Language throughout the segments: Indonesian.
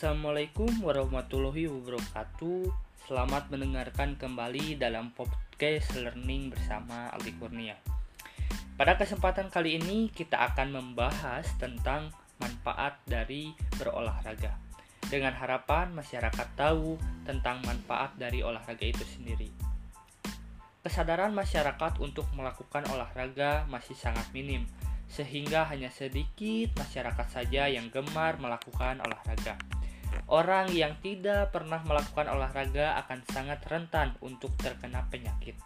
Assalamualaikum warahmatullahi wabarakatuh. Selamat mendengarkan kembali dalam podcast learning bersama Aldi Kurnia. Pada kesempatan kali ini kita akan membahas tentang manfaat dari berolahraga. Dengan harapan masyarakat tahu tentang manfaat dari olahraga itu sendiri. Kesadaran masyarakat untuk melakukan olahraga masih sangat minim, sehingga hanya sedikit masyarakat saja yang gemar melakukan olahraga. Orang yang tidak pernah melakukan olahraga akan sangat rentan untuk terkena penyakit.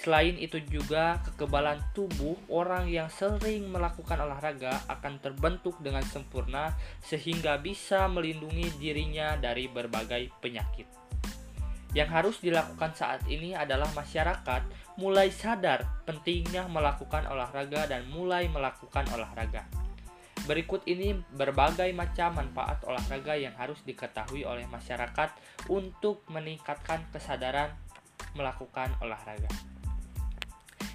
Selain itu juga kekebalan tubuh orang yang sering melakukan olahraga akan terbentuk dengan sempurna sehingga bisa melindungi dirinya dari berbagai penyakit. Yang harus dilakukan saat ini adalah masyarakat mulai sadar pentingnya melakukan olahraga dan mulai melakukan olahraga. Berikut ini berbagai macam manfaat olahraga yang harus diketahui oleh masyarakat untuk meningkatkan kesadaran melakukan olahraga.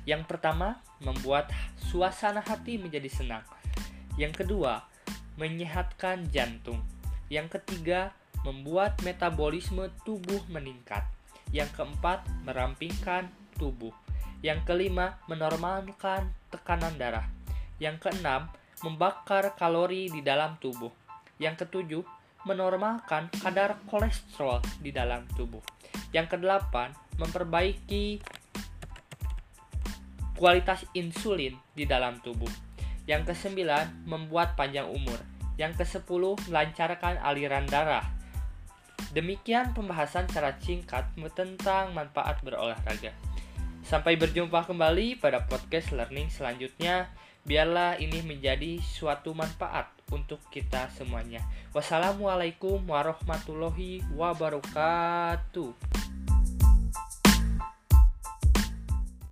Yang pertama, membuat suasana hati menjadi senang. Yang kedua, menyehatkan jantung. Yang ketiga, membuat metabolisme tubuh meningkat. Yang keempat, merampingkan tubuh. Yang kelima, menormalkan tekanan darah. Yang keenam, membakar kalori di dalam tubuh. Yang ketujuh, menormalkan kadar kolesterol di dalam tubuh. Yang kedelapan, memperbaiki kualitas insulin di dalam tubuh. Yang kesembilan, membuat panjang umur. Yang kesepuluh, melancarkan aliran darah. Demikian pembahasan secara singkat tentang manfaat berolahraga. Sampai berjumpa kembali pada podcast learning selanjutnya. Biarlah ini menjadi suatu manfaat untuk kita semuanya. Wassalamualaikum warahmatullahi wabarakatuh.